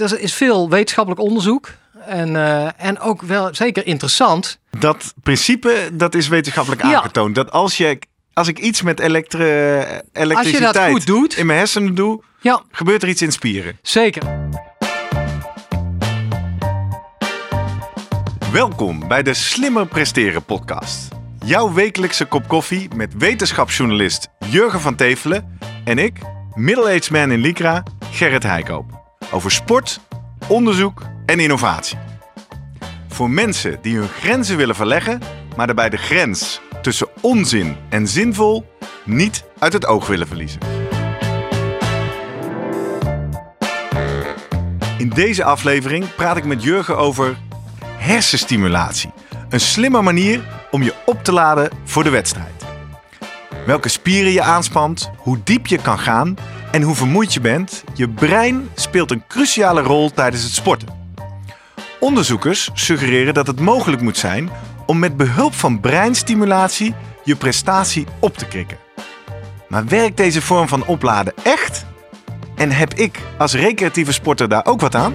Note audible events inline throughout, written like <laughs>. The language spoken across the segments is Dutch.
er is veel wetenschappelijk onderzoek. En, eh, en ook wel zeker interessant. Dat principe, dat is wetenschappelijk Ja. aangetoond. Dat als, je, als ik iets met elektri elektriciteit goed doet. in mijn hersenen doe, Ja, gebeurt er iets in spieren. zeker. Welkom bij de Slimmer Presteren podcast. Jouw wekelijkse kop koffie met wetenschapsjournalist Jurgen van Tevelen en ik, middle-aged man in Lycra, Gerrit Heikoop. Over sport, onderzoek en innovatie. Voor mensen die hun grenzen willen verleggen, maar daarbij de grens tussen onzin en zinvol niet uit het oog willen verliezen. In deze aflevering praat ik met Jurgen over hersenstimulatie. Een slimme manier om je op te laden voor de wedstrijd. Welke spieren je aanspant, hoe diep je kan gaan en hoe vermoeid je bent, je brein speelt een cruciale rol tijdens het sporten. Onderzoekers suggereren dat het mogelijk moet zijn om met behulp van breinstimulatie je prestatie op te krikken. Maar werkt deze vorm van opladen echt? En heb ik als recreatieve sporter daar ook wat aan?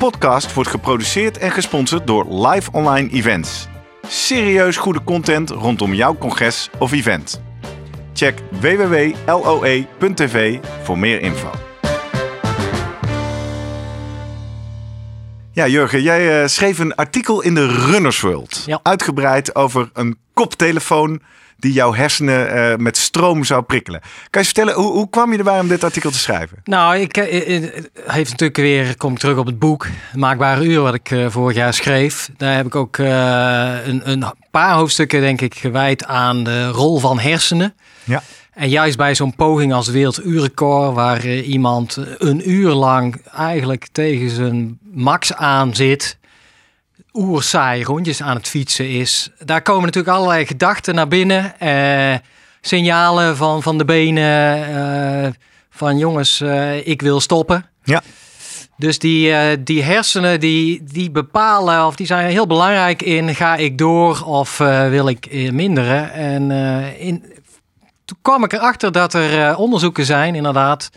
podcast wordt geproduceerd en gesponsord door Live Online Events. Serieus goede content rondom jouw congres of event. Check www.loe.tv voor meer info. Ja, Jurgen, jij eh, schreef een artikel in de Runners World. Ja. Uitgebreid over een koptelefoon die jouw hersenen eh, met stroom zou prikkelen. Kan je vertellen, hoe, hoe kwam je erbij om dit artikel te schrijven? Nou, ik eh, eh, heeft natuurlijk weer, kom ik terug op het boek, Maakbare Uur, wat ik vorig jaar schreef. Daar heb ik ook een, een paar hoofdstukken, denk ik, gewijd aan de rol van hersenen. Ja. En juist bij zo'n poging als werelduurrecord, waar iemand een uur lang eigenlijk tegen zijn max aan zit, oersaai rondjes aan het fietsen is. Daar komen natuurlijk allerlei gedachten naar binnen. eh, signalen van, van de benen, eh, van jongens, eh, ik wil stoppen. Ja. Dus die, die hersenen die, die bepalen, of die zijn heel belangrijk in ga ik door of wil ik minderen. En in, toen kwam ik erachter dat er onderzoeken zijn, inderdaad,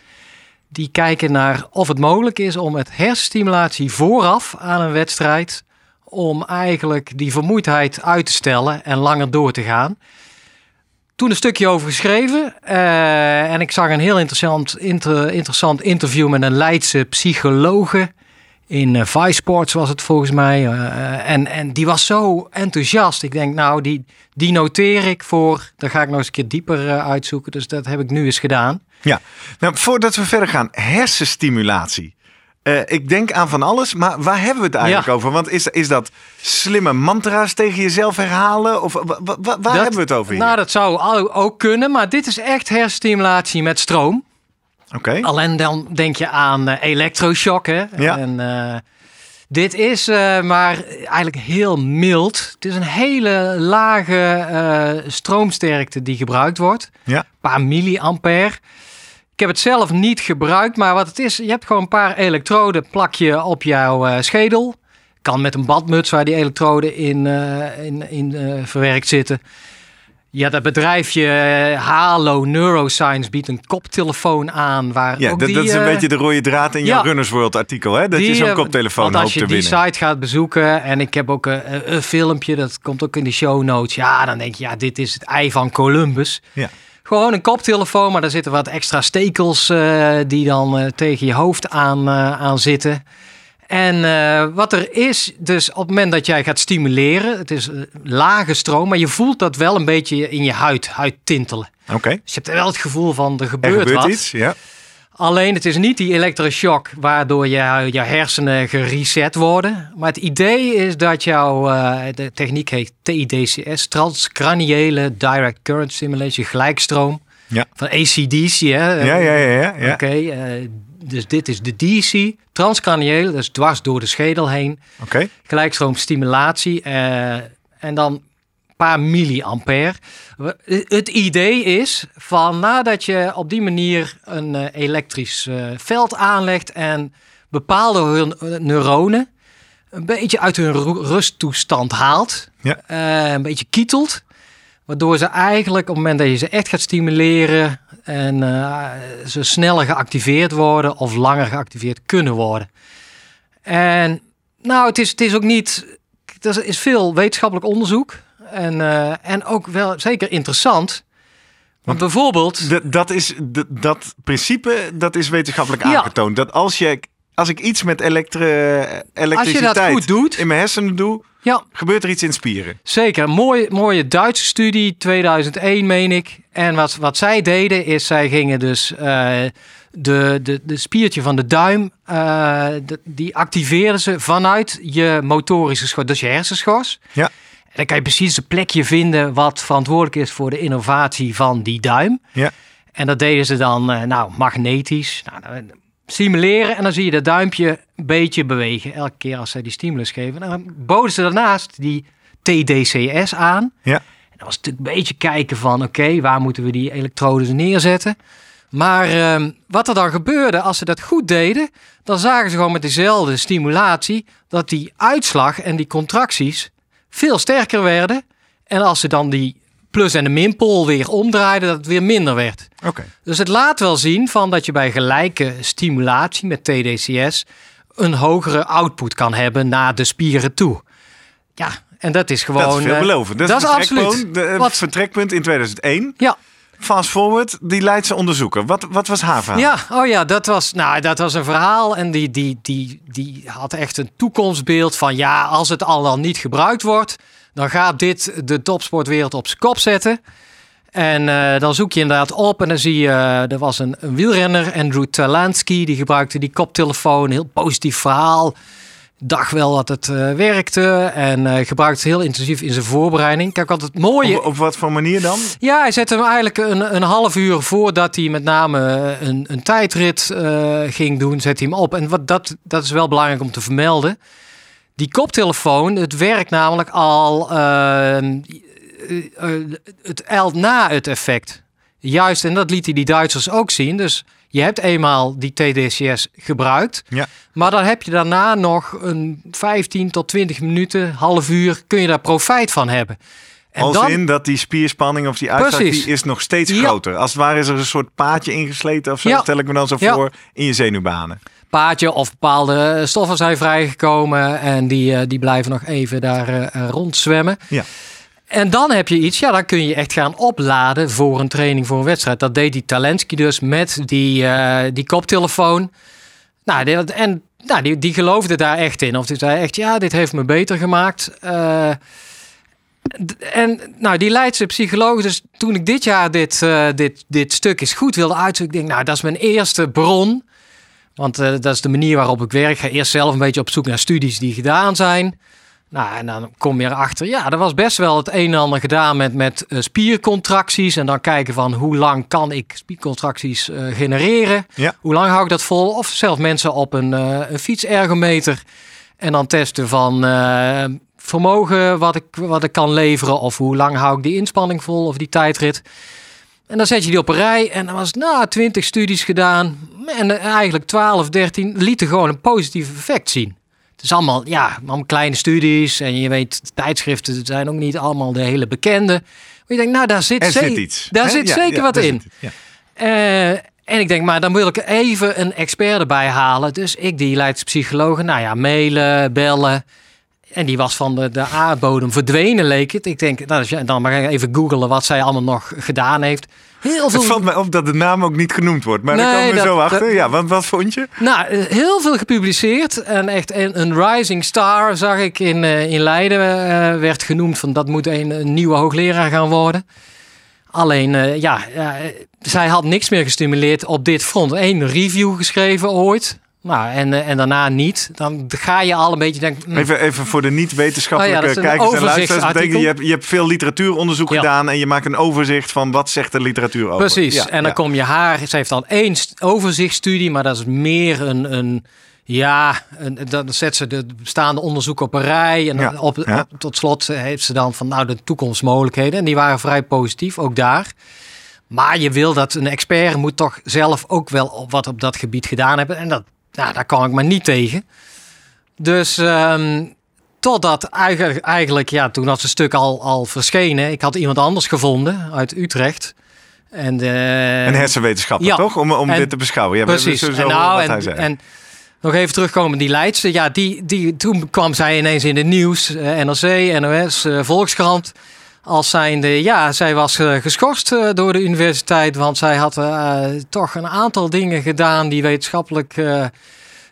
die kijken naar of het mogelijk is om met hersenstimulatie vooraf aan een wedstrijd, om eigenlijk die vermoeidheid uit te stellen en langer door te gaan. Toen een stukje over geschreven eh, en ik zag een heel interessant, inter- interessant interview met een Leidse psychologe. In uh, Vice Sports was het volgens mij. eh, en, en die was zo enthousiast. Ik denk, nou, die, die noteer ik voor. Daar ga ik nog eens een keer dieper uitzoeken. Dus dat heb ik nu eens gedaan. Ja, nou, voordat we verder gaan, hersenstimulatie. Eh, ik denk aan van alles, maar waar hebben we het eigenlijk Ja. over? Want is, is dat slimme mantra's tegen jezelf herhalen? Of wa- wa- wa- waar Dat- hebben we het over hier? Nou, dat zou ook kunnen. Maar dit is echt hersenstimulatie met stroom. Oké, Alleen dan denk je aan elektroshock. Hè? Ja. En, eh, dit is maar eigenlijk heel mild. Het is een hele lage stroomsterkte die gebruikt wordt. ja. Een paar milliampère. Heb het zelf niet gebruikt, maar wat het is, je hebt gewoon een paar elektroden plak je op jouw eh, schedel. Kan met een badmuts waar die elektroden in, eh, in, in eh, verwerkt zitten. Ja, dat bedrijfje Halo Neuroscience biedt een koptelefoon aan waar ja ook dat, die, dat is een beetje de rode draad in jouw. Runners World artikel, hè? Dat je zo'n koptelefoon Want als hoopt je te die winnen. site gaat bezoeken en ik heb ook een, een- een filmpje, dat komt ook in de show notes. Ja, dan denk je, ja, dit is het ei van Columbus. Ja. Gewoon een koptelefoon, maar daar zitten wat extra stekels eh, die dan eh, tegen je hoofd aan, eh, aan zitten. En wat er is, dus op het moment dat jij gaat stimuleren, het is lage stroom, maar je voelt dat wel een beetje in je huid, huid tintelen. Oké, Dus je hebt wel het gevoel van er er gebeurt, gebeurt wat. iets, ja. Alleen het is niet die elektroshock waardoor je, je hersenen gereset worden. Maar het idee is dat jouw, eh, de techniek heet TIDCS, transcraniële direct current stimulation, gelijkstroom. Ja. Van ACDC, hè? Ja, ja, ja. ja, ja. Oké, eh, dus dit is de DC, transcranieel, dus dwars door de schedel heen. Oké. Gelijkstroomstimulatie eh, en dan paar milliampère. Het idee is van nadat je op die manier een eh, elektrisch eh, veld aanlegt en bepaalde hun- eh, neuronen een beetje uit hun ru- rusttoestand haalt, Ja. een beetje kietelt, waardoor ze eigenlijk op het moment dat je ze echt gaat stimuleren en ze sneller geactiveerd worden of langer geactiveerd kunnen worden. En nou, het is, het is ook niet. Er is veel wetenschappelijk onderzoek. En, eh, en ook wel zeker interessant. Want bijvoorbeeld. Dat, is, dat principe dat is wetenschappelijk Ja. aangetoond. Dat als, je, als ik iets met elektri elektriciteit goed doet. in mijn hersenen doe, Ja, gebeurt er iets in spieren. zeker. Mooie, mooie Duitse studie, 2001 meen ik. En wat, wat zij deden is, zij gingen dus eh, de, de, de spiertje van de duim, eh, de- die activeerden ze vanuit je motorische schors, dus je hersenschors. Ja. En dan kan je precies het plekje vinden wat verantwoordelijk is voor de innovatie van die duim. Ja. En dat deden ze dan eh, nou, magnetisch. Nou, dan stimuleren en dan zie je dat duimpje een beetje bewegen. Elke keer als zij die stimulus geven. En dan boden ze daarnaast die TDCS aan. Ja. En dat was natuurlijk een beetje kijken van oké, waar moeten we die elektrodes neerzetten. Maar ehm, wat er dan gebeurde als ze dat goed deden, dan zagen ze gewoon met dezelfde stimulatie dat die uitslag en die contracties veel sterker werden. En als ze dan die plus- en de minpool weer omdraaiden, dat het weer minder werd. Oké. Dus het laat wel zien van dat je bij gelijke stimulatie met TDCS een hogere output kan hebben naar de spieren toe. Ja, en dat is gewoon. Dat is eh, veelbelovend. Dat, dat is is absoluut. het Wat- vertrekpunt in 2001. Ja, Fast forward, die Leidse onderzoeker. Wat, wat was haar verhaal? ja, oh ja, dat was, nou, dat was een verhaal. En die, die, die, die had echt een toekomstbeeld van ja, als het al dan niet gebruikt wordt, dan gaat dit de topsportwereld op zijn kop zetten. En eh, dan zoek je inderdaad op en dan zie je, eh, er was een, wielrenner, Andrew Talansky, die gebruikte die koptelefoon, heel positief verhaal. Dacht wel dat het eh, werkte en eh, gebruikte het heel intensief in zijn voorbereiding. Kijk, wat het mooie Op, op wat voor manier dan? ja, hij zette hem eigenlijk een, een half uur voordat hij met name een, een tijdrit eh, ging doen, zet hij hem op. En wat, dat, dat is wel belangrijk om te vermelden. Die koptelefoon, het werkt namelijk al eh, eh, eh, het eilt na het effect. Juist, en dat lieten die Duitsers ook zien. Dus je hebt eenmaal die TDCS gebruikt. Ja. Maar dan heb je daarna nog een 15 tot 20 minuten, half uur, kun je daar profijt van hebben. En Als dan, in dat die spierspanning of die uitslag die is nog steeds Ja. groter. Als het ware is er een soort paadje ingesleten of zo. Ja. Stel ik me dan zo voor in je zenuwbanen. paadje of bepaalde stoffen zijn vrijgekomen en die, eh, die blijven nog even daar eh, rondzwemmen. Ja. En dan heb je iets, ja, dan kun je echt gaan opladen voor een training, voor een wedstrijd. Dat deed die Talensky dus met die, eh, die koptelefoon. Nou, die, en nou, die, die geloofde daar echt in. Of die zei echt, ja, dit heeft me beter gemaakt. Eh, en nou, die Leidse psycholoog, dus toen ik dit jaar dit, eh, dit, dit stuk is goed wilde uitzoeken, ik denk, nou, dat is mijn eerste bron. Want dat is de manier waarop ik werk. Ik ga eerst zelf een beetje op zoek naar studies die gedaan zijn. Nou, en dan kom je erachter, ja, er was best wel het een en ander gedaan met, met eh, spiercontracties. En dan kijken van hoe lang kan ik spiercontracties eh, genereren. Ja. Hoe lang hou ik dat vol? Of zelfs mensen op een, eh, een fietsergometer. En dan testen van vermogen wat ik, wat ik kan leveren. Of hoe lang hou ik die inspanning vol of die tijdrit. En dan zet je die op een rij en dan was nou 20 studies gedaan. En eigenlijk 12, 13 lieten gewoon een positief effect zien. Het is allemaal, ja, allemaal kleine studies. En je weet, tijdschriften zijn ook niet allemaal de hele bekende. Maar je denkt, nou, daar zit, zit iets. Daar zit Ja, zeker ja, wat in. zit en ik denk, maar dan wil ik even een expert erbij halen. Dus ik, die Leidse psychologen, nou ja, mailen, bellen. En die was van de, de aardbodem verdwenen, leek het. Ik denk, nou, dan ik even googelen wat zij allemaal nog gedaan heeft. Heel veel, Het valt mij op dat de naam ook niet genoemd wordt. Maar daar Nee, komen we dat- zo achter. dat- ja, want wat vond je? nou, eh, heel veel gepubliceerd. En echt een, een rising star, zag ik in, eh, in Leiden, eh, werd genoemd. Van dat moet een, een nieuwe hoogleraar gaan worden. Alleen, ja, zij had niks meer gestimuleerd op dit front. Eén review geschreven ooit. Nou, en, eh, en daarna niet. Dan ga je al een beetje denken... hm, Even, even voor de niet-wetenschappelijke Oh ja, kijkers en luisteraars. Betekent, je, hebt, je hebt veel literatuuronderzoek Ja. gedaan en je maakt een overzicht van wat zegt de literatuur over. Precies. Ja, en dan kom je haar. Ze heeft dan één st- overzichtsstudie, maar dat is meer een. een ja, dan zet ze de bestaande onderzoeken op een rij. En dan op, op- tot slot heeft ze dan van nou de toekomstmogelijkheden. En die waren vrij positief, ook daar. Maar je wil dat een expert moet toch zelf ook wel op wat op dat gebied gedaan hebben. En dat, nou, daar kan ik maar niet tegen. Dus ehm, totdat eigenlijk, eigenlijk, ja, toen was het stuk al, al verschenen. Ik had iemand anders gevonden uit Utrecht. En, de, Een hersenwetenschapper, Ja. toch? Om, om En- dit te beschouwen. Ja, Precies. En, nou, wat hij en, zei. en nog even terugkomen, die Leidse. Ja, die, die, toen kwam zij ineens in het nieuws. eh, NRC, NOS, eh, Volkskrant. Als zijnde, ja, zij was eh, geschorst eh, door de universiteit. Want zij had eh, toch een aantal dingen gedaan die wetenschappelijk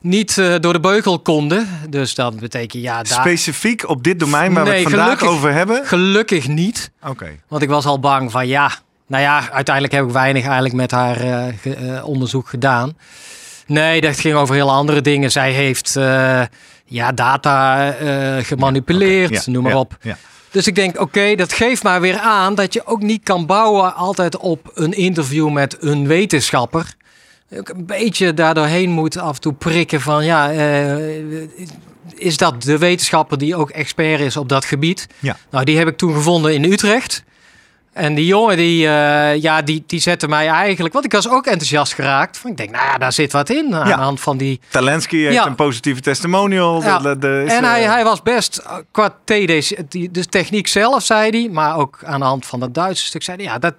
niet door de beugel konden. Dus dat betekent, ja, daar, Specifiek op dit domein waar we het vandaag gelukkig- over hebben. gelukkig niet. Oké. Want ik was al bang van ja, nou ja, uiteindelijk heb ik weinig eigenlijk met haar ge- onderzoek gedaan. Nee, dat ging over heel andere dingen. Zij heeft ja, data gemanipuleerd, Ja, noem maar ja, op. Ja. Dus ik denk, oké, dat geeft maar weer aan dat je ook niet kan bouwen altijd op een interview met een wetenschapper. Ook een beetje daardoorheen moet af en toe prikken van ja, eh, is dat de wetenschapper die ook expert is op dat gebied? Ja. Nou, die heb ik toen gevonden in Utrecht. En die jongen, die, eh, ja, die, die zette mij eigenlijk... Want ik was ook enthousiast geraakt. Van, ik denk, nou ja, daar zit wat in. Aan Ja. de hand van die... Talensky heeft Ja. een positieve testimonial. Ja. De- de- is, en hij, eh, hij was best eh, qua TD, de techniek zelf, zei hij. Maar ook aan de hand van dat Duitse stuk, zei hij... Ja, dat,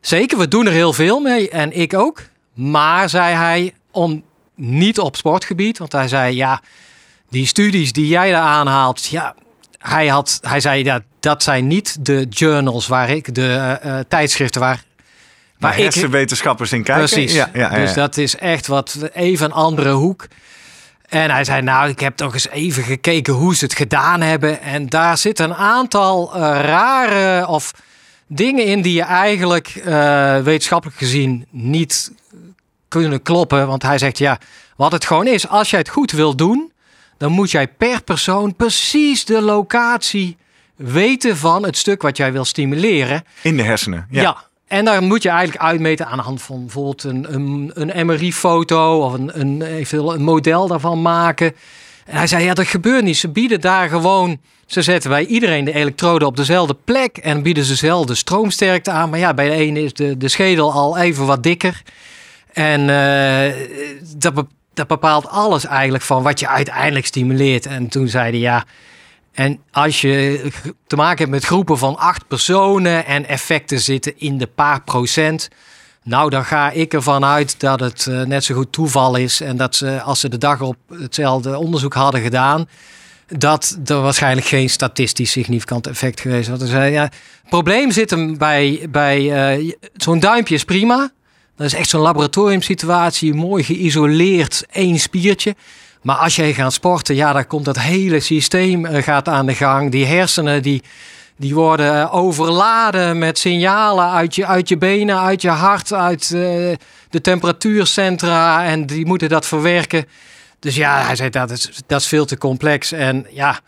zeker, we doen er heel veel mee. En ik ook. Maar, zei hij, om niet op sportgebied. Want hij zei, ja, die studies die jij daar aanhaalt... Ja, hij, had, hij zei, ja, dat zijn niet de journals waar ik... De eh, eh, tijdschriften waar... waar ik, hersenwetenschappers in kijken. Precies. Ja, ja, ja, Dus dat is echt wat even een andere hoek. En hij zei, nou, ik heb toch eens even gekeken hoe ze het gedaan hebben. En daar zitten een aantal eh, rare of dingen in die je eigenlijk wetenschappelijk gezien niet kunnen kloppen. Want hij zegt, ja, wat het gewoon is, als jij het goed wil doen, dan moet jij per persoon precies de locatie weten van het stuk wat jij wil stimuleren. In de hersenen. Ja. Ja. En daar moet je eigenlijk uitmeten aan de hand van bijvoorbeeld een, een, een MRI-foto of een, een, eventueel een model daarvan maken. En hij zei, ja, dat gebeurt niet. Ze bieden daar gewoon, ze zetten bij iedereen de elektroden op dezelfde plek en bieden ze dezelfde stroomsterkte aan. Maar ja, bij de ene is de, de schedel al even wat dikker. En eh, dat, be- dat bepaalt alles eigenlijk van wat je uiteindelijk stimuleert. En toen zei hij, ja, en als je te maken hebt met groepen van acht personen en effecten zitten in de paar procent. Nou, dan ga ik ervan uit dat het eh, net zo goed toeval is. En dat ze, als ze de dag op hetzelfde onderzoek hadden gedaan, dat er waarschijnlijk geen statistisch significant effect geweest was. Dus, eh, ja, het probleem zit hem bij, bij eh, zo'n duimpje is prima. Dat is echt zo'n laboratoriumsituatie, mooi geïsoleerd, één spiertje. Maar als jij gaat sporten, ja, dan komt dat hele systeem eh, gaat aan de gang. Die hersenen die, die worden eh, overladen met signalen uit je, uit je benen, uit je hart, uit eh, de temperatuurcentra. En die moeten dat verwerken. Dus ja, hij zei dat is, dat is veel te complex. En ja,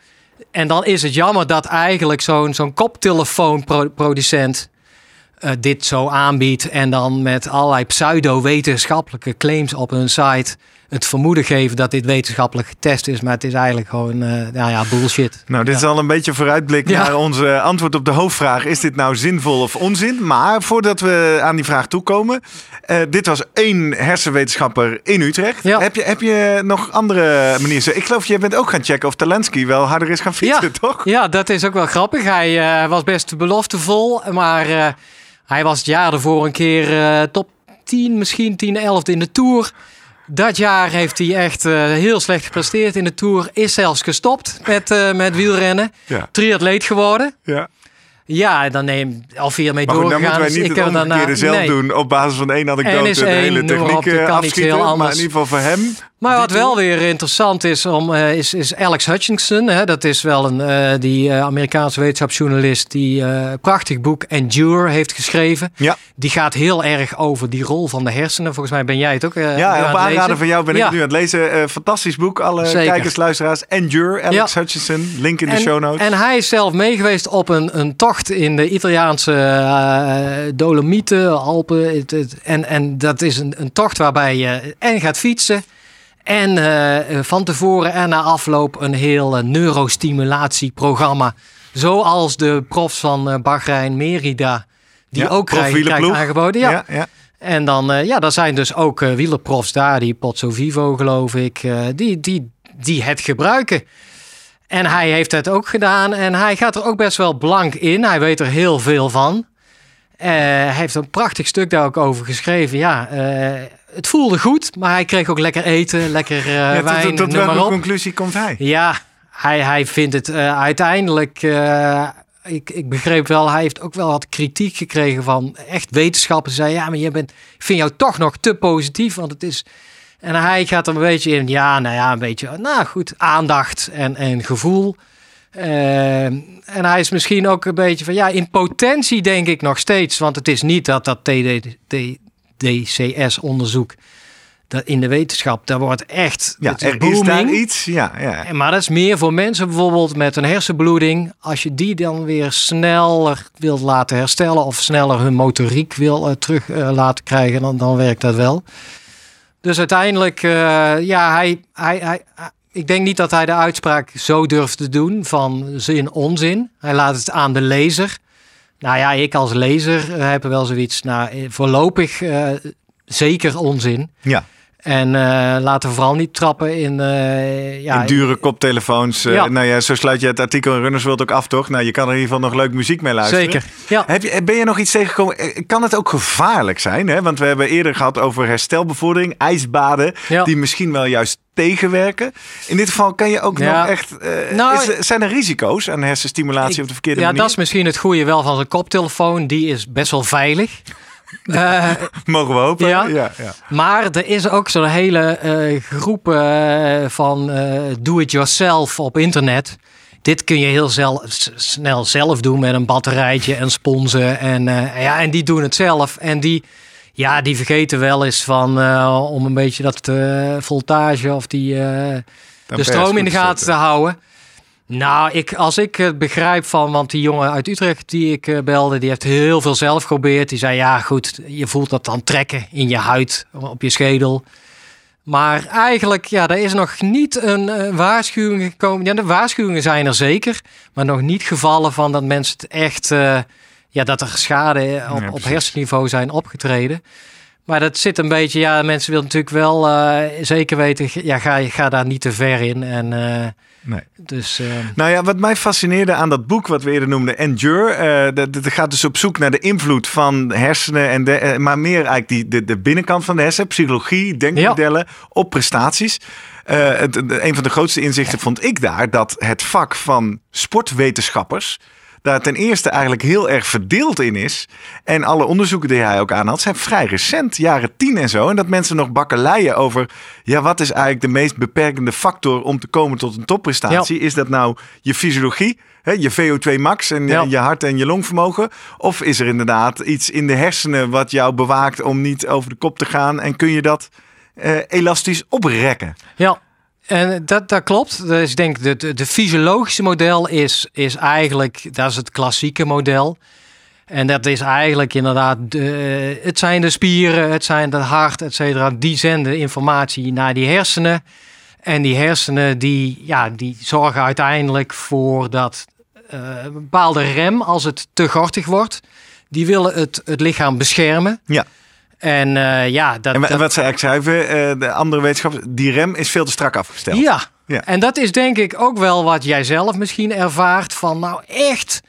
en dan is het jammer dat eigenlijk zo'n zo'n koptelefoonproducent eh, dit zo aanbiedt en dan met allerlei pseudo-wetenschappelijke claims op hun site het vermoeden geven dat dit wetenschappelijk getest is, maar het is eigenlijk gewoon, eh nou ja, bullshit. Nou, dit is al een beetje vooruitblik Ja. naar onze antwoord op de hoofdvraag. Is dit nou zinvol of onzin? Maar voordat we aan die vraag toekomen. eh dit was één hersenwetenschapper in Utrecht. Ja. Heb, je, heb je nog andere manieren? Ik geloof, jij bent ook gaan checken of Talensky wel harder is gaan fietsen, toch? Ja, dat is ook wel grappig. Hij was best beloftevol, maar hij was het jaar ervoor een keer eh, top 10, misschien 10, 11 in de Tour. Dat jaar heeft hij echt eh, heel slecht gepresteerd in de Tour. Is zelfs gestopt met, eh, met wielrennen. Ja. Triatleet geworden. ja. Ja, dan neem al vier mee Maar goed, dan doorgegaan. moeten wij niet ik het heb daarna- omgekeerde zelf nee. doen op basis van één anekdote is de hele techniek op, afschieten. Maar in ieder geval voor hem Maar wat wel weer interessant is, om, eh, is, is Alex Hutchinson. Hè? Dat is wel een, eh, die eh, Amerikaanse wetenschapsjournalist die een prachtig boek Endure heeft geschreven. Ja. Die gaat heel erg over die rol van de hersenen. Volgens mij ben jij het ook. Ja, op aanraden van jou ben ik Ja. nu aan het lezen. Fantastisch boek. Alle Zeker. kijkers, luisteraars. Endure, Alex Hutchinson. Link in de show notes. En hij is zelf meegeweest op een, een tocht in de Italiaanse Dolomieten, Alpen. Het, het- en, en dat is een, een tocht waarbij je en gaat fietsen. En eh, van tevoren en na afloop een heel eh, neurostimulatieprogramma. Zoals de profs van eh Bahrein Merida. Die Ja, ook krijgen, aangeboden. Ja. ja, ja. En dan, ja, daar zijn dus ook wielerprofs daar, die Pozzo Vivo geloof ik, die, die, die het gebruiken. En hij heeft het ook gedaan en hij gaat er ook best wel blank in. Hij weet er heel veel van. Hij heeft een prachtig stuk daar ook over geschreven. Ja, het voelde goed, maar hij kreeg ook lekker eten, lekker eh, Ja, wijn, tot, tot welke conclusie komt hij? Ja, hij, hij vindt het eh, uiteindelijk. eh, ik, ik begreep wel, hij heeft ook wel wat kritiek gekregen van echt wetenschappers. Zei ja, maar je bent, ik vind jou toch nog te positief, want het is. En hij gaat er een beetje in, ja, nou ja, een beetje, nou goed, aandacht en, en gevoel. En hij is misschien ook een beetje van, ja, in potentie denk ik nog steeds, want het is niet dat dat TDCS-onderzoek dat in de wetenschap, daar wordt echt, Ja, er is daar iets. Ja, ja. Maar dat is meer voor mensen bijvoorbeeld met een hersenbloeding. Als je die dan weer sneller wilt laten herstellen of sneller hun motoriek wil eh, terug eh, laten krijgen, dan, dan werkt dat wel. Dus uiteindelijk, eh, ja, hij, hij, hij, hij- ik denk niet dat hij de uitspraak zo durft te doen van zin onzin. Hij laat het aan de lezer. Nou ja, ik als lezer eh, heb wel zoiets, nou, eh, voorlopig eh, zeker onzin. ja. En eh, laten we vooral niet trappen in... eh, ja, in dure koptelefoons. Ja. Nou ja, zo sluit je het artikel in Runners World ook af, toch? Nou, je kan er in ieder geval nog leuk muziek mee luisteren. Zeker. Ja. Heb je, ben je nog iets tegengekomen? Kan het ook gevaarlijk zijn? Hè? Want we hebben eerder gehad over herstelbevordering, ijsbaden, Ja. die misschien wel juist tegenwerken. In dit geval kan je ook Ja. nog echt. Nou, is zijn er risico's aan hersenstimulatie Ik- op de verkeerde ja, manier? dat is misschien het goede wel van zijn koptelefoon. Die is best wel veilig. Eh, Mogen we hopen? Ja. ja, ja. maar er is ook zo'n hele eh, groep eh, van do-it-yourself op internet. Dit kun je heel snel zelf doen met een batterijtje en sponsen. En, ja, en die doen het zelf. En die, ja, die vergeten wel eens van om een beetje dat voltage of die, de stroom in de gaten te houden. Nou, ik, als ik het begrijp van, want die jongen uit Utrecht die ik eh, belde, die heeft heel veel zelf geprobeerd. Die zei, ja goed, je voelt dat dan trekken in je huid, op je schedel. Maar eigenlijk, ja, er is nog niet een eh, waarschuwing gekomen. Ja, de waarschuwingen zijn er zeker, maar nog niet gevallen van dat mensen het echt, eh, ja, dat er schade op, Ja, op hersenniveau zijn opgetreden. Maar dat zit een beetje, ja, mensen willen natuurlijk wel eh, zeker weten, ja, ga, ga daar niet te ver in. En eh, Nee. dus, eh, Nou ja, wat mij fascineerde aan dat boek wat we eerder noemden, Endure, dat, dat gaat dus op zoek naar de invloed van hersenen, en de, maar meer eigenlijk die, de, de binnenkant van de hersenen, psychologie, denkmodellen, op prestaties. Het- een van de grootste inzichten vond ik daar dat het vak van sportwetenschappers daar ten eerste eigenlijk heel erg verdeeld in is. En alle onderzoeken die hij ook aanhaalt zijn vrij recent, jaren tien en zo. En dat mensen nog bakkeleien over, ja, wat is eigenlijk de meest beperkende factor om te komen tot een topprestatie? Is dat nou je fysiologie, hè, je VO2 max en Ja. je hart en je longvermogen? Of is er inderdaad iets in de hersenen wat jou bewaakt om niet over de kop te gaan? En kun je dat eh, elastisch oprekken? Ja, en dat, dat klopt. Dus ik denk de, de, de fysiologische model is, is eigenlijk, dat is het klassieke model. En dat is eigenlijk inderdaad, de, het zijn de spieren, het zijn het hart, et cetera. Die zenden informatie naar die hersenen. En die hersenen die, ja, die zorgen uiteindelijk voor dat eh, een bepaalde rem, als het te gortig wordt, die willen het, het lichaam beschermen. Ja. En eh, ja, dat, En dat, wat zij eigenlijk schrijven, de andere wetenschappers, die rem is veel te strak afgesteld. Ja. Ja. en dat is denk ik ook wel wat jij zelf misschien ervaart van nou echt,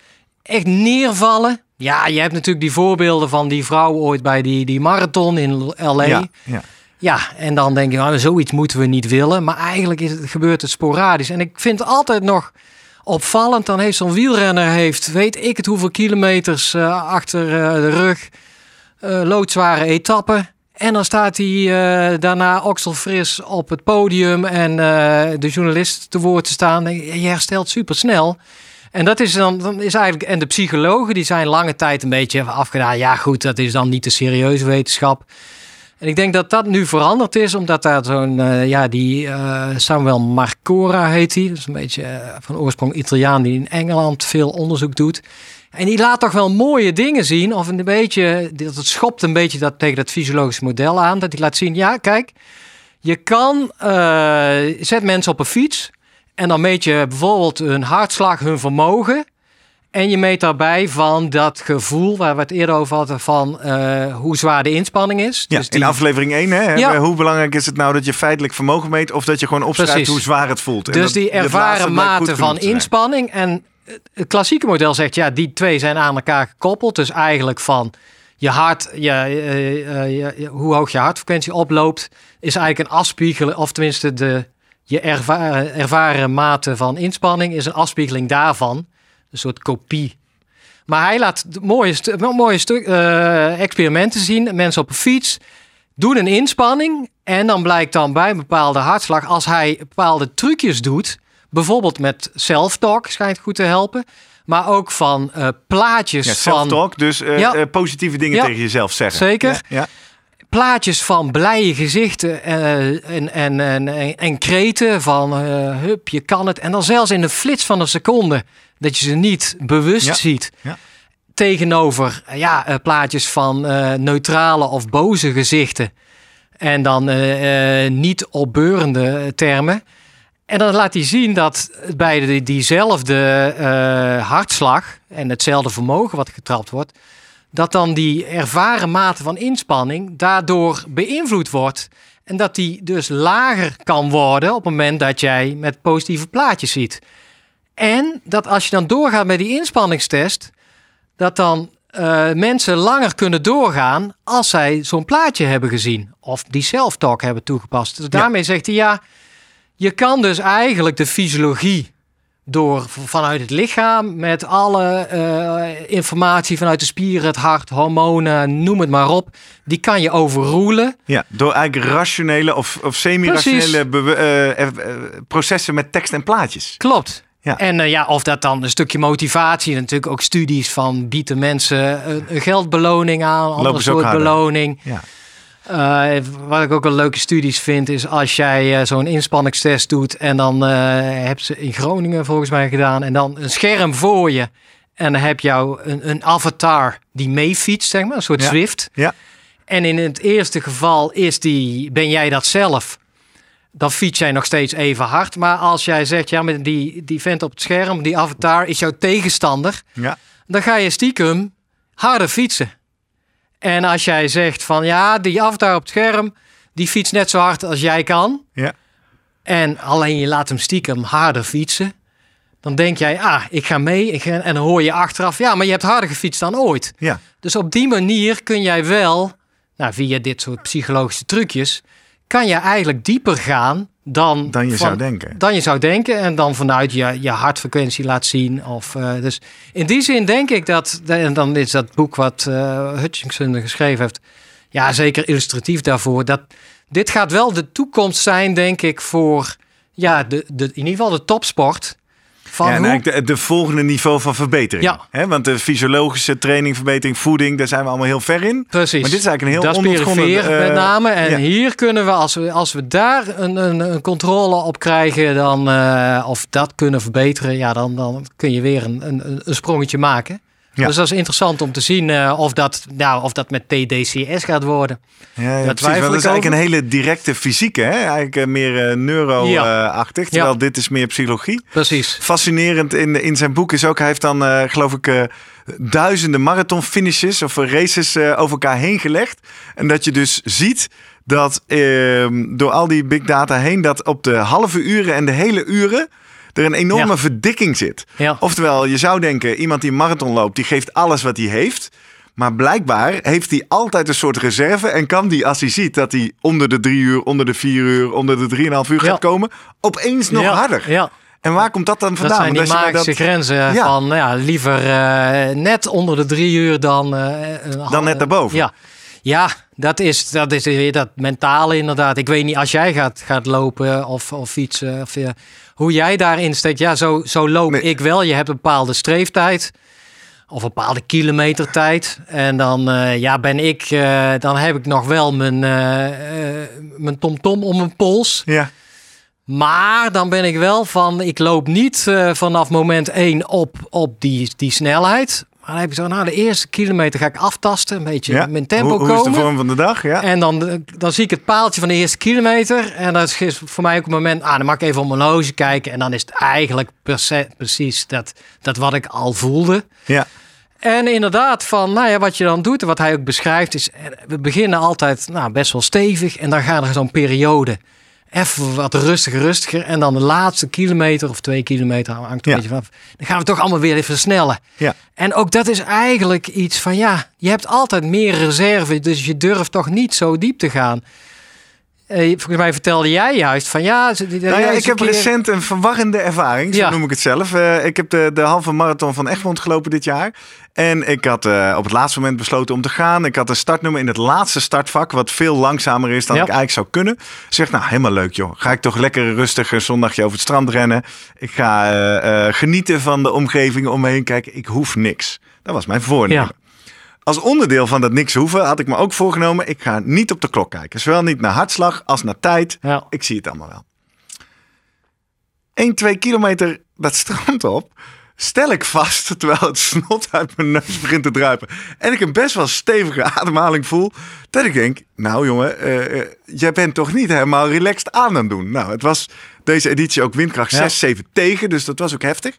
echt neervallen. Ja, je hebt natuurlijk die voorbeelden van die vrouw ooit bij die, die marathon in L.A. ja, Ja. ja. en dan denk je, nou, zoiets moeten we niet willen. Maar eigenlijk is het, gebeurt het sporadisch. En ik vind altijd nog opvallend. Dan heeft zo'n wielrenner, heeft, weet ik het hoeveel kilometers eh, achter eh, de rug, eh, loodzware etappen. En dan staat hij uh, daarna okselfris op het podium en uh, de journalist te woord te staan. Je herstelt super snel. En dat is dan, dan is eigenlijk. En de psychologen die zijn lange tijd een beetje afgedaan. Ja, goed, dat is dan niet de serieuze wetenschap. En ik denk dat dat nu veranderd is, omdat daar zo'n, ja, die uh, Samuel Marcora heet hij. Dat is een beetje van oorsprong Italiaan die in Engeland veel onderzoek doet. En die laat toch wel mooie dingen zien, of een beetje, dat het schopt een beetje dat, tegen dat fysiologische model aan. Dat hij laat zien, ja, kijk, je kan, zet mensen op een fiets en dan meet je bijvoorbeeld hun hartslag, hun vermogen. En je meet daarbij van dat gevoel waar we het eerder over hadden van uh, hoe zwaar de inspanning is. Ja, dus die... In aflevering 1, hè, ja. hoe belangrijk is het nou dat je feitelijk vermogen meet of dat je gewoon opschrijft Precies. hoe zwaar het voelt. Dus die ervaren mate van inspanning. En het klassieke model zegt ja, die twee zijn aan elkaar gekoppeld. Dus eigenlijk van je hart, je, uh, hoe hoog je hartfrequentie oploopt, is eigenlijk een afspiegeling, of tenminste de, je ervaren, ervaren mate van inspanning is een afspiegeling daarvan een soort kopie. Maar hij laat mooie, mooie stuk, experimenten zien. Mensen op een fiets doen een inspanning. En dan blijkt dan bij een bepaalde hartslag, als hij bepaalde trucjes doet, bijvoorbeeld met self-talk, schijnt goed te helpen. Maar ook van uh, plaatjes ja, van. Self-talk, dus uh, ja. positieve dingen ja, tegen jezelf zeggen. Zeker. Ja plaatjes van blije gezichten en, en, en, en, en kreten van hup, je kan het. En dan zelfs in de flits van een seconde dat je ze niet bewust ziet. Ja. Tegenover ja, uh, plaatjes van uh, neutrale of boze gezichten. En dan niet opbeurende termen. En dan laat hij zien dat bij de, diezelfde hartslag en hetzelfde vermogen wat getrapt wordt, dat dan die ervaren mate van inspanning daardoor beïnvloed wordt. En dat die dus lager kan worden op het moment dat jij met positieve plaatjes ziet. En dat als je dan doorgaat met die inspanningstest, dat dan uh, mensen langer kunnen doorgaan als zij zo'n plaatje hebben gezien. Of die self-talk hebben toegepast. Dus daarmee zegt hij ja, je kan dus eigenlijk de fysiologie door vanuit het lichaam met alle uh, informatie vanuit de spieren, het hart, hormonen, noem het maar op. Die kan je overroelen. Ja, door eigenlijk rationele of, of semi-rationele uh, processen met tekst en plaatjes. Klopt. Ja. En uh, ja, of dat dan een stukje motivatie, natuurlijk ook studies van bieden mensen een geldbeloning aan, een soort beloning. Ja. Uh, wat ik ook wel leuke studies vind, is als jij uh, zo'n inspanningstest doet en dan uh, heb ze in Groningen volgens mij gedaan en dan een scherm voor je en dan heb je een, een avatar die meefietst, zeg maar, een soort Zwift. Ja. En in het eerste geval is die, ben jij dat zelf, dan fiets jij nog steeds even hard. Maar als jij zegt, ja, met die, die vent op het scherm, die avatar is jouw tegenstander, ja. dan ga je stiekem harder fietsen. En als jij zegt van ja, die avatar op het scherm, die fietst net zo hard als jij kan. Ja. En alleen je laat hem stiekem harder fietsen. Dan denk jij, ah, ik ga mee. Ik ga, en dan hoor je achteraf, ja, maar je hebt harder gefietst dan ooit. Ja. Dus op die manier kun jij wel, nou, via dit soort psychologische trucjes, kan je eigenlijk dieper gaan dan, dan je zou denken. Dan je zou denken en dan vanuit je, je hartfrequentie laat zien. Of, uh, dus in die zin denk ik dat, en dan is dat boek wat uh, Hutchinson geschreven heeft, ja, zeker illustratief daarvoor. Dat dit gaat wel de toekomst zijn, denk ik, voor ja, de, de, in ieder geval de topsport. Van ja, en eigenlijk de, de, volgende niveau van verbetering. Ja. Want de fysiologische training, verbetering, voeding, daar zijn we allemaal heel ver in. Precies. Maar dit is eigenlijk een heel onontgonnen... Uh, met name. En hier kunnen we als, we, als we daar een, een, een controle op krijgen, dan, uh, of dat kunnen verbeteren, ja, dan, dan kun je weer een, een, een sprongetje maken. Ja. Dus dat is interessant om te zien uh, of, dat, nou, of dat met TDCS gaat worden. Ja, ja dat is eigenlijk een hele directe fysieke, hè? eigenlijk uh, meer uh, neuro-achtig. terwijl dit is meer psychologie. Precies. Fascinerend in, in zijn boek is ook, hij heeft dan geloof ik duizenden marathon finishes of races over elkaar heen gelegd. En dat je dus ziet dat ehm, door al die big data heen, dat op de halve uren en de hele uren er een enorme verdikking zit. Oftewel, je zou denken, iemand die een marathon loopt, die geeft alles wat hij heeft. Maar blijkbaar heeft hij altijd een soort reserve. En kan die, als hij ziet dat hij onder de drie uur, onder de vier uur, onder de drieënhalf uur gaat komen, opeens nog harder. Ja. En waar komt dat dan vandaan? Dat zijn die magische grenzen van ja, liever uh, net onder de drie uur dan... Uh, dan net daarboven. Ja. Ja, dat is, dat is weer dat mentale inderdaad. Ik weet niet, als jij gaat, gaat lopen of, of fietsen, of, hoe jij daarin steekt. Ja, zo, zo loop Nee. ik wel. Je hebt een bepaalde streeftijd of een bepaalde kilometertijd. En dan eh, ja, ben ik, eh, dan heb ik nog wel mijn, eh, mijn tomtom om mijn pols. Ja. Maar dan ben ik wel van, ik loop niet vanaf moment 1 op, op die, die snelheid. Maar dan heb je zo, nou de eerste kilometer ga ik aftasten, een beetje ja. mijn tempo hoe, hoe is komen. de vorm van de dag? Ja. En dan, dan zie ik het paaltje van de eerste kilometer. En dat is voor mij ook een moment, ah, dan mag ik even op mijn horloge kijken. En dan is het eigenlijk precies dat, dat wat ik al voelde. ja. En inderdaad, van nou ja, wat je dan doet en wat hij ook beschrijft, is eh, we beginnen altijd nou, best wel stevig. En dan gaat er zo'n periode even wat rustiger, rustiger. En dan de laatste kilometer of twee kilometer, hangt er Ja. een beetje vanaf. Dan gaan we toch allemaal weer even versnellen. Ja. En ook dat is eigenlijk iets van ja, je hebt altijd meer reserve, dus je durft toch niet zo diep te gaan. Eh, volgens mij vertelde jij juist van ja, ze- die- Nou ja, ik heb keer- recent een verwarrende ervaring, zo Ja. noem ik het zelf. Eh, ik heb de, de halve marathon van Egmond gelopen dit jaar. En ik had eh, op het laatste moment besloten om te gaan. Ik had een startnummer in het laatste startvak, wat veel langzamer is dan Ja. ik eigenlijk zou kunnen. Zeg, nou, helemaal leuk joh. Ga ik toch lekker rustig een zondagje over het strand rennen. Ik ga genieten van de omgeving om me heen kijken. Ik hoef niks. Dat was mijn voornemen. Als onderdeel van dat niks hoeven had ik me ook voorgenomen, ik ga niet op de klok kijken. Zowel niet naar hartslag als naar tijd. Ja. Ik zie het allemaal wel. 1, 2 kilometer dat strand op. Stel ik vast, <laughs> terwijl het snot uit mijn neus begint te druipen. En ik een best wel stevige <laughs> ademhaling voel. Dat ik denk, nou jongen, eh, jij bent toch niet helemaal relaxed aan aan het doen. Nou, het was deze editie ook windkracht Ja. 6, 7 tegen. Dus dat was ook heftig.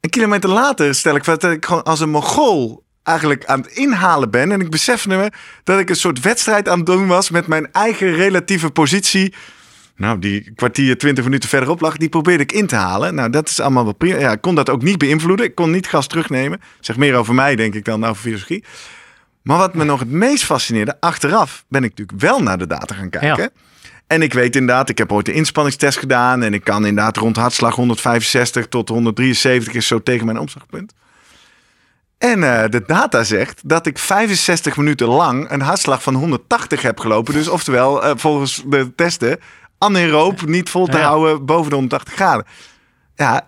Een kilometer later stel ik vast dat ik gewoon als een mongool eigenlijk aan het inhalen ben. En ik besefte me dat ik een soort wedstrijd aan het doen was met mijn eigen relatieve positie. Nou, die kwartier, twintig minuten verderop lag, die probeerde ik in te halen. Nou, dat is allemaal wel prima. Ja, ik kon dat ook niet beïnvloeden. Ik kon niet gas terugnemen. Zeg meer over mij, denk ik, dan over filosofie. Maar wat me nog het meest fascineerde, achteraf ben ik natuurlijk wel naar de data gaan kijken. Ja. En ik weet inderdaad, ik heb ooit de inspanningstest gedaan. En ik kan inderdaad rond hartslag 165 tot 173 is zo tegen mijn omslagpunt. En eh, de data zegt dat ik 65 minuten lang een hartslag van 180 heb gelopen. Dus oftewel, eh, volgens de testen, anaeroop, niet vol te Ja. houden boven de 180 graden. Ja,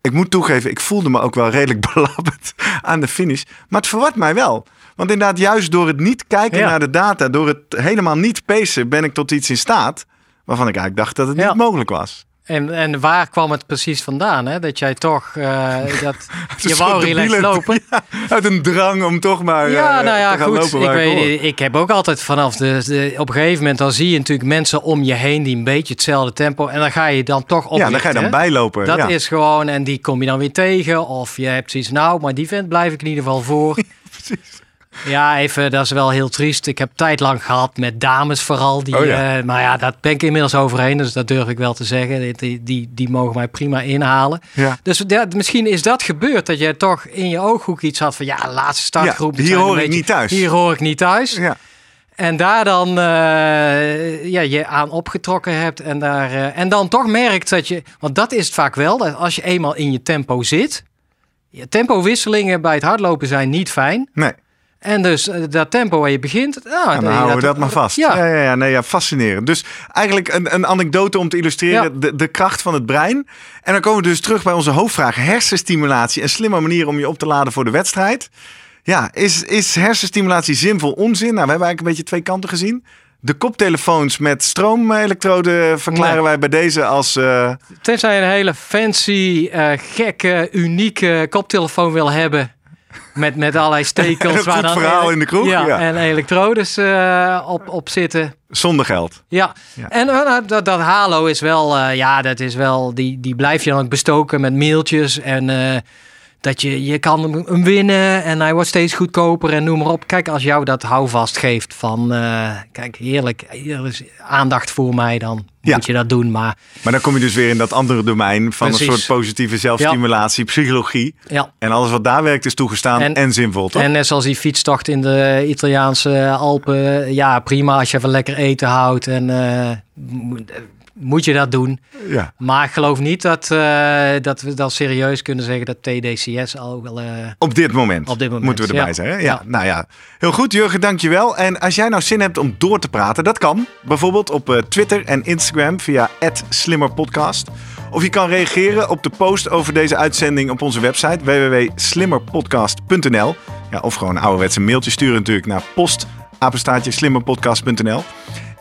ik moet toegeven, ik voelde me ook wel redelijk <laughs> belabberd aan de finish. Maar het verwart mij wel. Want inderdaad, juist door het niet kijken Ja. naar de data, door het helemaal niet pacen, ben ik tot iets in staat. Waarvan ik eigenlijk dacht dat het Ja. niet mogelijk was. En, en waar kwam het precies vandaan? Hè? Dat jij toch, eh, <laughs> dat, je wou relaxed lopen. <laughs> Ja, uit een drang om toch maar Ja, eh, nou ja, te gaan goed. lopen Ik, weet, ik heb ook altijd vanaf de, de... Op een gegeven moment dan zie je natuurlijk mensen om je heen die een beetje hetzelfde tempo... En dan ga je dan toch op. Ja, dan ga je dan bijlopen. Dat ja. is gewoon, en die kom je dan weer tegen. Of je hebt zoiets, nou, maar die vent blijf ik in ieder geval voor. <laughs> Precies. Ja, even, dat is wel heel triest. Ik heb tijd lang gehad met dames vooral. Die, Oh ja. eh, maar ja, dat ben ik inmiddels overheen. Dus dat durf ik wel te zeggen. Die, die, die mogen mij prima inhalen. Ja. Dus ja, misschien is dat gebeurd. Dat jij toch in je ooghoek iets had van... Ja, laatste startgroep. Ja, hier hoor ik niet thuis. Hier hoor ik niet thuis. Ja. En daar dan eh, ja, je aan opgetrokken hebt. En, daar, eh, en dan toch merkt dat je... Want dat is het vaak wel. Dat als je eenmaal in je tempo zit... Je tempowisselingen bij het hardlopen zijn niet fijn. Nee, En dus eh, dat tempo waar je begint... Nou, dan dat- houden we dat maar vast. Ja, ja, ja, ja, nee, ja fascinerend. Dus eigenlijk een, een anekdote om te illustreren Ja. de, de kracht van het brein. En dan komen we dus terug bij onze hoofdvraag. Hersenstimulatie, een slimme manier om je op te laden voor de wedstrijd. Ja, is, is hersenstimulatie zinvol onzin? Nou, we hebben eigenlijk een beetje twee kanten gezien. De koptelefoons met stroomelektroden verklaren Nee. wij bij deze als... eh, Tenzij je een hele fancy, eh, gekke, unieke koptelefoon wil hebben. Met, met allerlei stekels. <laughs> En een waar goed dan verhaal in de kroeg, Ja, ja. en elektrodes eh, op, op zitten. zonder geld. Ja, Ja. en eh, dat, dat halo is wel, eh, ja, dat is wel, die, die blijf je dan ook bestoken met mailtjes en dat je, je kan hem- winnen en hij wordt steeds goedkoper en noem maar op. Kijk, als jou dat houvast geeft van, kijk, heerlijk, hier is aandacht voor mij, dan Ja. moet je dat doen. Maar Maar dan kom je dus weer in dat andere domein van Precies. een soort positieve zelfstimulatie, psychologie. ja, En alles wat daar werkt is toegestaan en, En- zinvol, toch? En net zoals die fietstocht in de Italiaanse Alpen. Ja, prima als je even lekker eten houdt. En eh, moet je dat doen. Ja. Maar ik geloof niet dat, eh, dat we dan serieus kunnen zeggen dat TDCS al wel... eh, Op dit moment. Op dit moment, Moeten we erbij ja. zijn. Hè? Ja. Ja. Nou ja, heel goed Jurgen, dankjewel. En als jij nou zin hebt om door te praten, dat kan. Bijvoorbeeld op eh, Twitter en Instagram via @slimmerpodcast. Of je kan reageren op de post over deze uitzending op onze website www.slimmerpodcast.nl. Ja, of gewoon een ouderwetse mailtje sturen natuurlijk naar post slimmerpodcast.nl.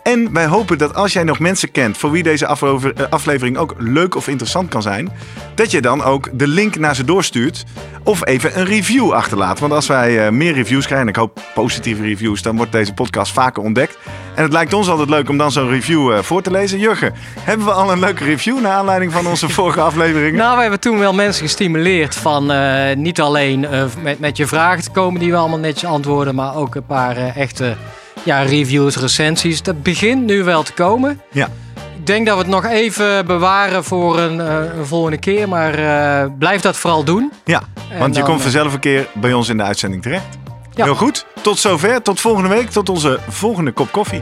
En wij hopen dat als jij nog mensen kent voor wie deze eh, aflevering ook leuk of interessant kan zijn, dat je dan ook de link naar ze doorstuurt of even een review achterlaat. Want als wij eh, meer reviews krijgen, en ik hoop positieve reviews, dan wordt deze podcast vaker ontdekt. En het lijkt ons altijd leuk om dan zo'n review eh, voor te lezen. Jurgen, hebben we al een leuke review naar aanleiding van onze <laughs> vorige afleveringen? Nou, we hebben toen wel mensen gestimuleerd van niet alleen met, met je vragen te komen die we allemaal netjes antwoorden, maar ook een paar echte ja, reviews, recensies. Dat begint nu wel te komen. Ja. Ik denk dat we het nog even bewaren voor een, eh, een volgende keer, maar eh, blijf dat vooral doen. Ja, En want je dan, komt eh, vanzelf een keer bij ons in de uitzending terecht. Ja. Heel goed, tot zover. Tot volgende week, tot onze volgende kop koffie.